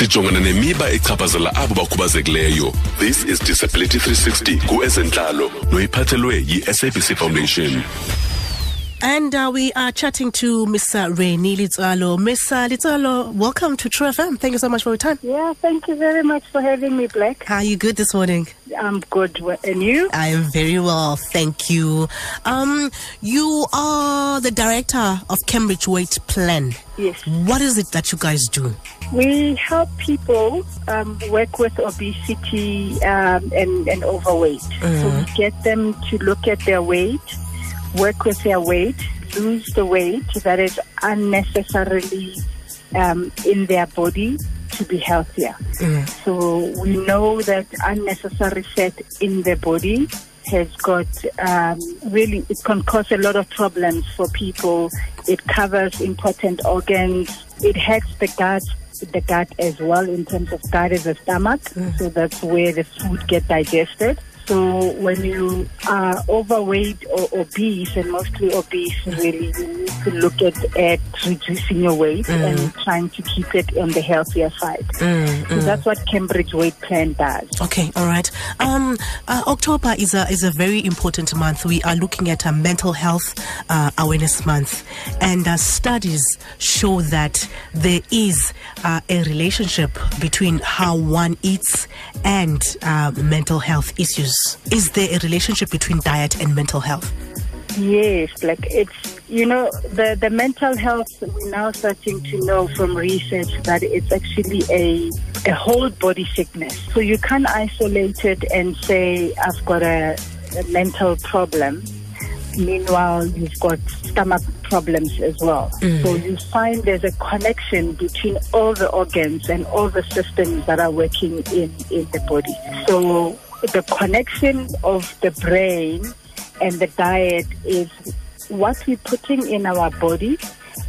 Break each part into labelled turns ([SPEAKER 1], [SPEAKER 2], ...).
[SPEAKER 1] sijongana nemiba echaphazela abo bakhubazekileyo. This is disability 360 kuezentlalo noyiphathelwe yi-sabc foundation
[SPEAKER 2] And uh, we are chatting to Miss Renny Letswalo. Miss Letswalo, welcome to Tru FM. Thank you so much for your time.
[SPEAKER 3] Yeah, thank you very much for having me, Black.
[SPEAKER 2] How are you good this morning?
[SPEAKER 3] I'm good. And you?
[SPEAKER 2] I am very well, thank you. Um, you are the director of Cambridge Weight Plan.
[SPEAKER 3] Yes.
[SPEAKER 2] What is it that you guys do?
[SPEAKER 3] We help people um, work with obesity um, and, and overweight. So we get them to look at their weight, work with their weight, lose the weight that is unnecessarily um, in their body to be healthier. So we know that unnecessary fat in the body has got um, really, it can cause a lot of problems for people. It covers important organs. It hurts the gut, the gut as well in terms of gut is the stomach. So that's where the food get digested. So when you are overweight or obese, and mostly obese, really, you need to look at, at reducing your weight and trying to keep it on the healthier side. So that's what Cambridge Weight Plan does.
[SPEAKER 2] Okay, all right. Um, uh, October is a is a very important month. We are looking at a mental health uh, awareness month, and uh, studies show that there is uh, a relationship between how one eats and uh, mental health issues. Is there a relationship between diet and mental health?
[SPEAKER 3] Yes, like it's you know the the mental health we're now starting to know from research that it's actually a a whole body sickness. So you can't isolate it and say I've got a, a mental problem. Meanwhile, you've got stomach problems as well. So you find there's a connection between all the organs and all the systems that are working in in the body. So the connection of the brain and the diet is what we're putting in our body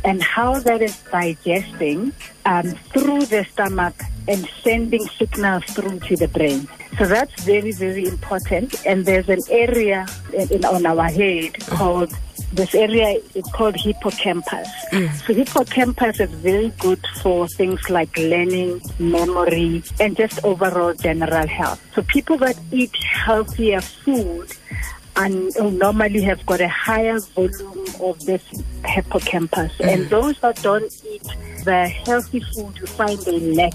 [SPEAKER 3] and how that is digesting um, through the stomach and sending signals through to the brain. So that's very, very important. And there's an area in, in- on our head called this area is called hippocampus. Mm. So hippocampus is very good for things like learning, memory, and just overall general health. So people that eat healthier food and uh, normally have got a higher volume of this hippocampus. Mm. And those that don't eat the healthy food, you find they lack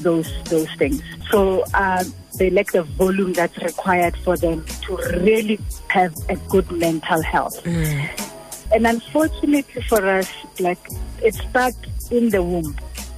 [SPEAKER 3] those those things. So uh, they lack the volume that's required for them to really have a good mental health. Mm. And unfortunately for us, like it starts in the womb.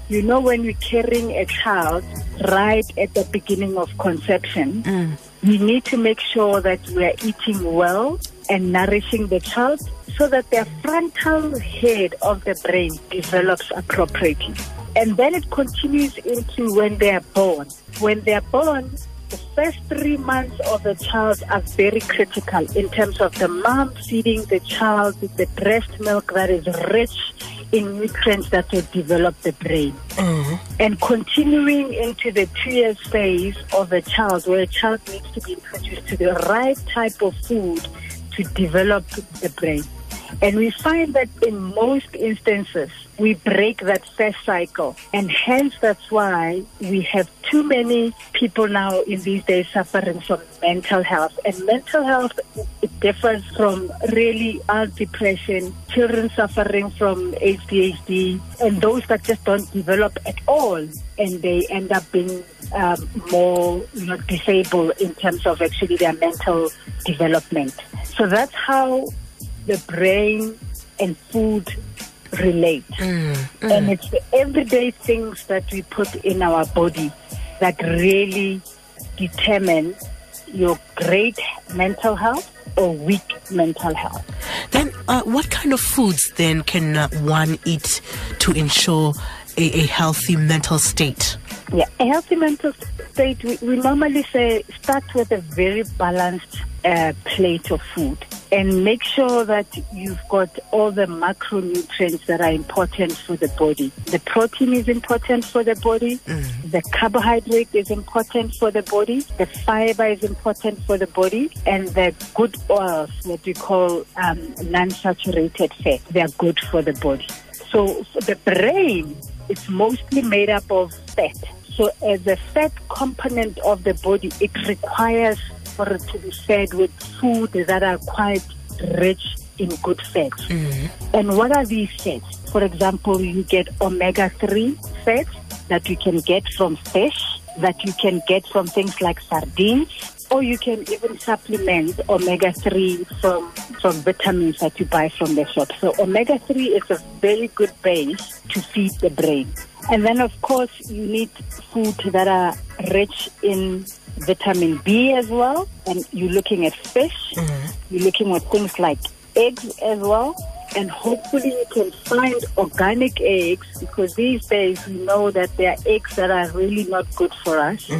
[SPEAKER 3] You know, when we're carrying a child right at the beginning of conception, mm. we need to make sure that we are eating well and nourishing the child so that their frontal head of the brain develops appropriately. And then it continues into when they are born. When they are born, the first three months of the child are very critical in terms of the mom feeding the child with the breast milk that is rich in nutrients that will develop the brain. Mm-hmm. And continuing into the two years phase of a child where a child needs to be introduced to the right type of food to develop the brain. And we find that in most instances, we break that first cycle. And hence, that's why we have too many people now in these days suffering from mental health. And mental health, it differs from really adult depression, children suffering from ADHD, and those that just don't develop at all. And they end up being um, more you know, disabled in terms of actually their mental development. So that's how the brain and food relate. And it's the everyday things that we put in our body that really determine your great mental health or weak mental health.
[SPEAKER 2] Then, uh, what kind of foods then can uh, one eat to ensure a, a healthy mental state?
[SPEAKER 3] Yeah, a healthy mental state, we, we normally say start with a very balanced uh, plate of food and make sure that you've got all the macronutrients that are important for the body. The protein is important for the body, the carbohydrate is important for the body, the fiber is important for the body, and the good oils, what we call um, non saturated fat, they are good for the body. So the brain, is mostly made up of fat. So as a fat component of the body, it requires for it to be fed with food that are quite rich in good fats. Mm-hmm. And what are these fats? For example, you get omega-3 fats that you can get from fish, that you can get from things like sardines, or you can even supplement omega-3 from, from vitamins that you buy from the shop. So omega-3 is a very good base to feed the brain. And then, of course, you need food that are rich in vitamin B as well. And you're looking at fish. Mm-hmm. You're looking at things like eggs as well. And hopefully you can find organic eggs because these days we know that there are eggs that are really not good for us.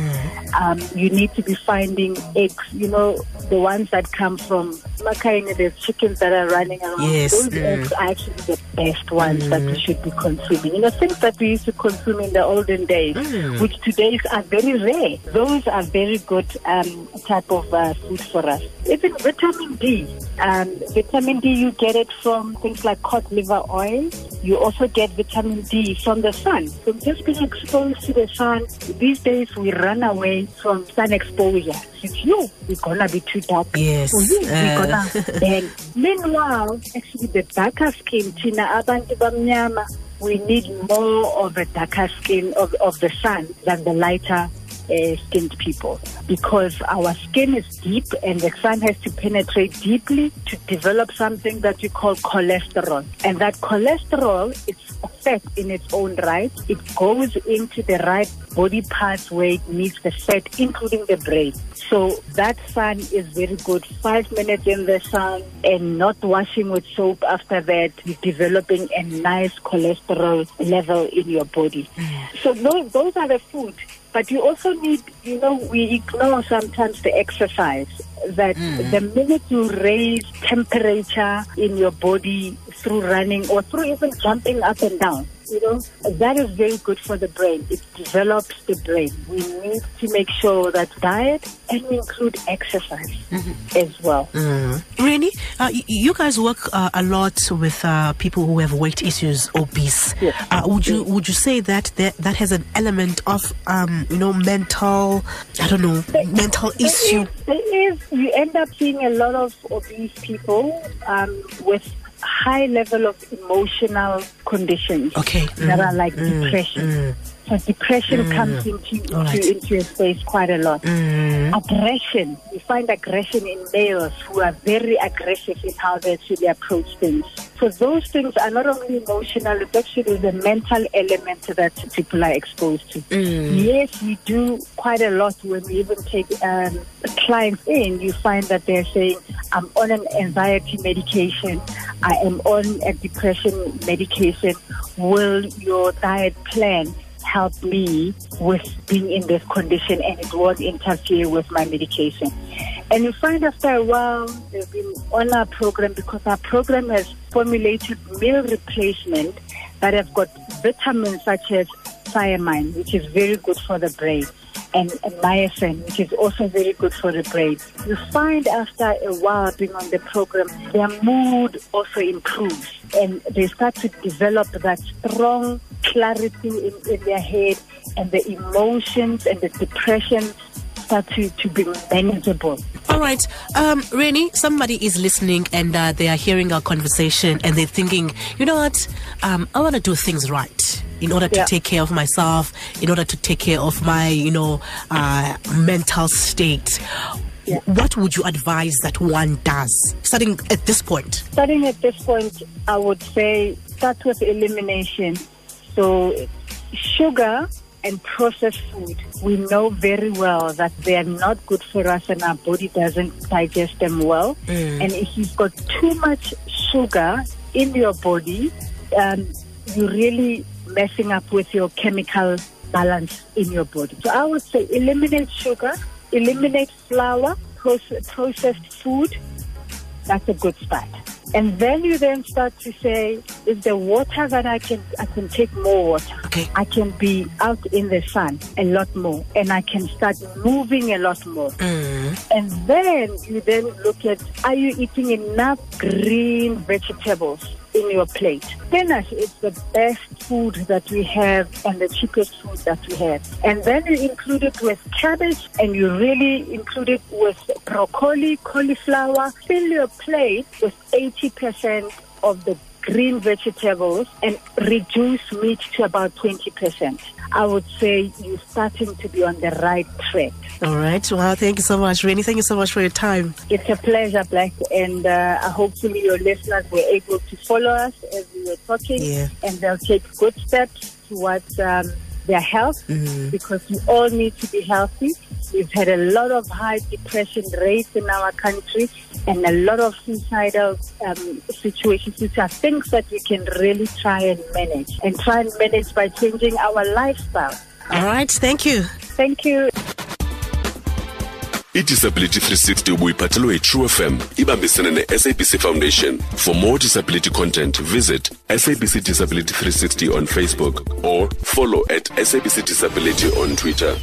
[SPEAKER 3] Um, you need to be finding eggs, you know, the ones that come from Makaine, the chickens that are running around.
[SPEAKER 2] Yes,
[SPEAKER 3] Those
[SPEAKER 2] mm.
[SPEAKER 3] eggs are actually the best ones that we should be consuming. You know, things that we used to consume in the olden days, which today are very rare. Those are very good um, type of uh, food for us. Even vitamin D. Um, vitamin D, you get it from things like cod liver oil. You also get vitamin D from the sun. From just being exposed to the sun, these days we run away from sun exposure. It's you, we're gonna be too dark.
[SPEAKER 2] Yes,
[SPEAKER 3] For you, we're
[SPEAKER 2] uh,
[SPEAKER 3] gonna then meanwhile actually the darker skin thina abantu bamnyama we need more of a darker skin of, of the sun than the lighter uh, skinned people. Because our skin is deep and the sun has to penetrate deeply to develop something that we call cholesterol. And that cholesterol it's a fat in its own right. It goes into the right body parts where it needs the fat including the brain. So that sun is very good. Five minutes in the sun and not washing with soap after that developing a nice cholesterol level in your body. So those, those are the food but you also need, you know, we ignore sometimes the exercise. That hmm. the minute you raise temperature in your body through running or through even jumping up and down, you know, that is very good for the brain. It develops the brain. We need to make sure that diet and we include exercise as well.
[SPEAKER 2] Renny, uh, you guys work uh, a lot with uh, people who have weight issues, obese.
[SPEAKER 3] Yes.
[SPEAKER 2] Uh, would you would you say that that, that has an element of um, you know mental I don't know mental issue?
[SPEAKER 3] There is, you end up seeing a lot of obese people um, with high level of emotional conditions
[SPEAKER 2] Okay.
[SPEAKER 3] that
[SPEAKER 2] Mhm.
[SPEAKER 3] are like
[SPEAKER 2] Mm,
[SPEAKER 3] depression.
[SPEAKER 2] mm.
[SPEAKER 3] Comes into, into,
[SPEAKER 2] right.
[SPEAKER 3] into your space quite a lot.
[SPEAKER 2] Mm.
[SPEAKER 3] Aggression. You find aggression in males who are very aggressive in how they actually approach things. So those things are not only emotional, it's actually the mental element that people are exposed to. Yes, we do quite a lot when we even take um, clients in. You find that they're saying, I'm on an anxiety medication, I am on a depression medication. Will your diet plan help me with being in this condition and it won't interfere with my medication. And you find after a while they've been on our program because our program has formulated meal replacement that have got vitamins such as thiamine, which is very good for the brain, and, and niacin, which is also very good for the brain. You find after a while being on the program, their mood also improves and they start to develop that strong clarity in, in their head and the emotions and the depression start to, to be manageable.
[SPEAKER 2] All right, um, Renny, somebody is listening and uh, they are hearing our conversation and they're thinking, you know what, um, I want to do things right in order to
[SPEAKER 3] Yeah.
[SPEAKER 2] take care of myself, in order to take care of my, you know, uh, mental state.
[SPEAKER 3] Yeah.
[SPEAKER 2] What would you advise that one does, starting at this point?
[SPEAKER 3] Starting at this point, I would say start with elimination. So, sugar and processed food, we know very well that they are not good for us and our body doesn't digest them well. And if you've got too much sugar in your body, um, you're really messing up with your chemical balance in your body. So I would say eliminate sugar, eliminate flour, proce- processed food, that's a good start. And then you then start to say, is the water that I can I can take more water.
[SPEAKER 2] Okay.
[SPEAKER 3] I can be out in the sun a lot more and I can start moving a lot more. Mm. And then you then look at are you eating enough green vegetables? In your plate. Spinach is the best food that we have and the cheapest food that we have. And then you include it with cabbage and you really include it with broccoli, cauliflower. Fill your plate with 80% of the green vegetables and reduce meat to about 20%. I would say you're starting to be on the right track.
[SPEAKER 2] All right. Well, thank you so much, Renny. Thank you so much for your time.
[SPEAKER 3] It's a pleasure, Black, and uh, hopefully your listeners were able to follow us as we were talking,
[SPEAKER 2] Yeah.
[SPEAKER 3] and they'll take good steps towards um, their health
[SPEAKER 2] Mm-hmm.
[SPEAKER 3] because we all need to be healthy. We've had a lot of high depression rates in our country and a lot of suicidal um, situations, which are things that we can really try and manage and try and manage by changing our lifestyle.
[SPEAKER 2] All right. Thank you.
[SPEAKER 3] Thank you.
[SPEAKER 1] idisability 360 ubuyiphathelwe yi-tru fm ibambisene ne-sabc foundation for more disability content visit sabc disability 360 on facebook or follow at sabc disability on twitter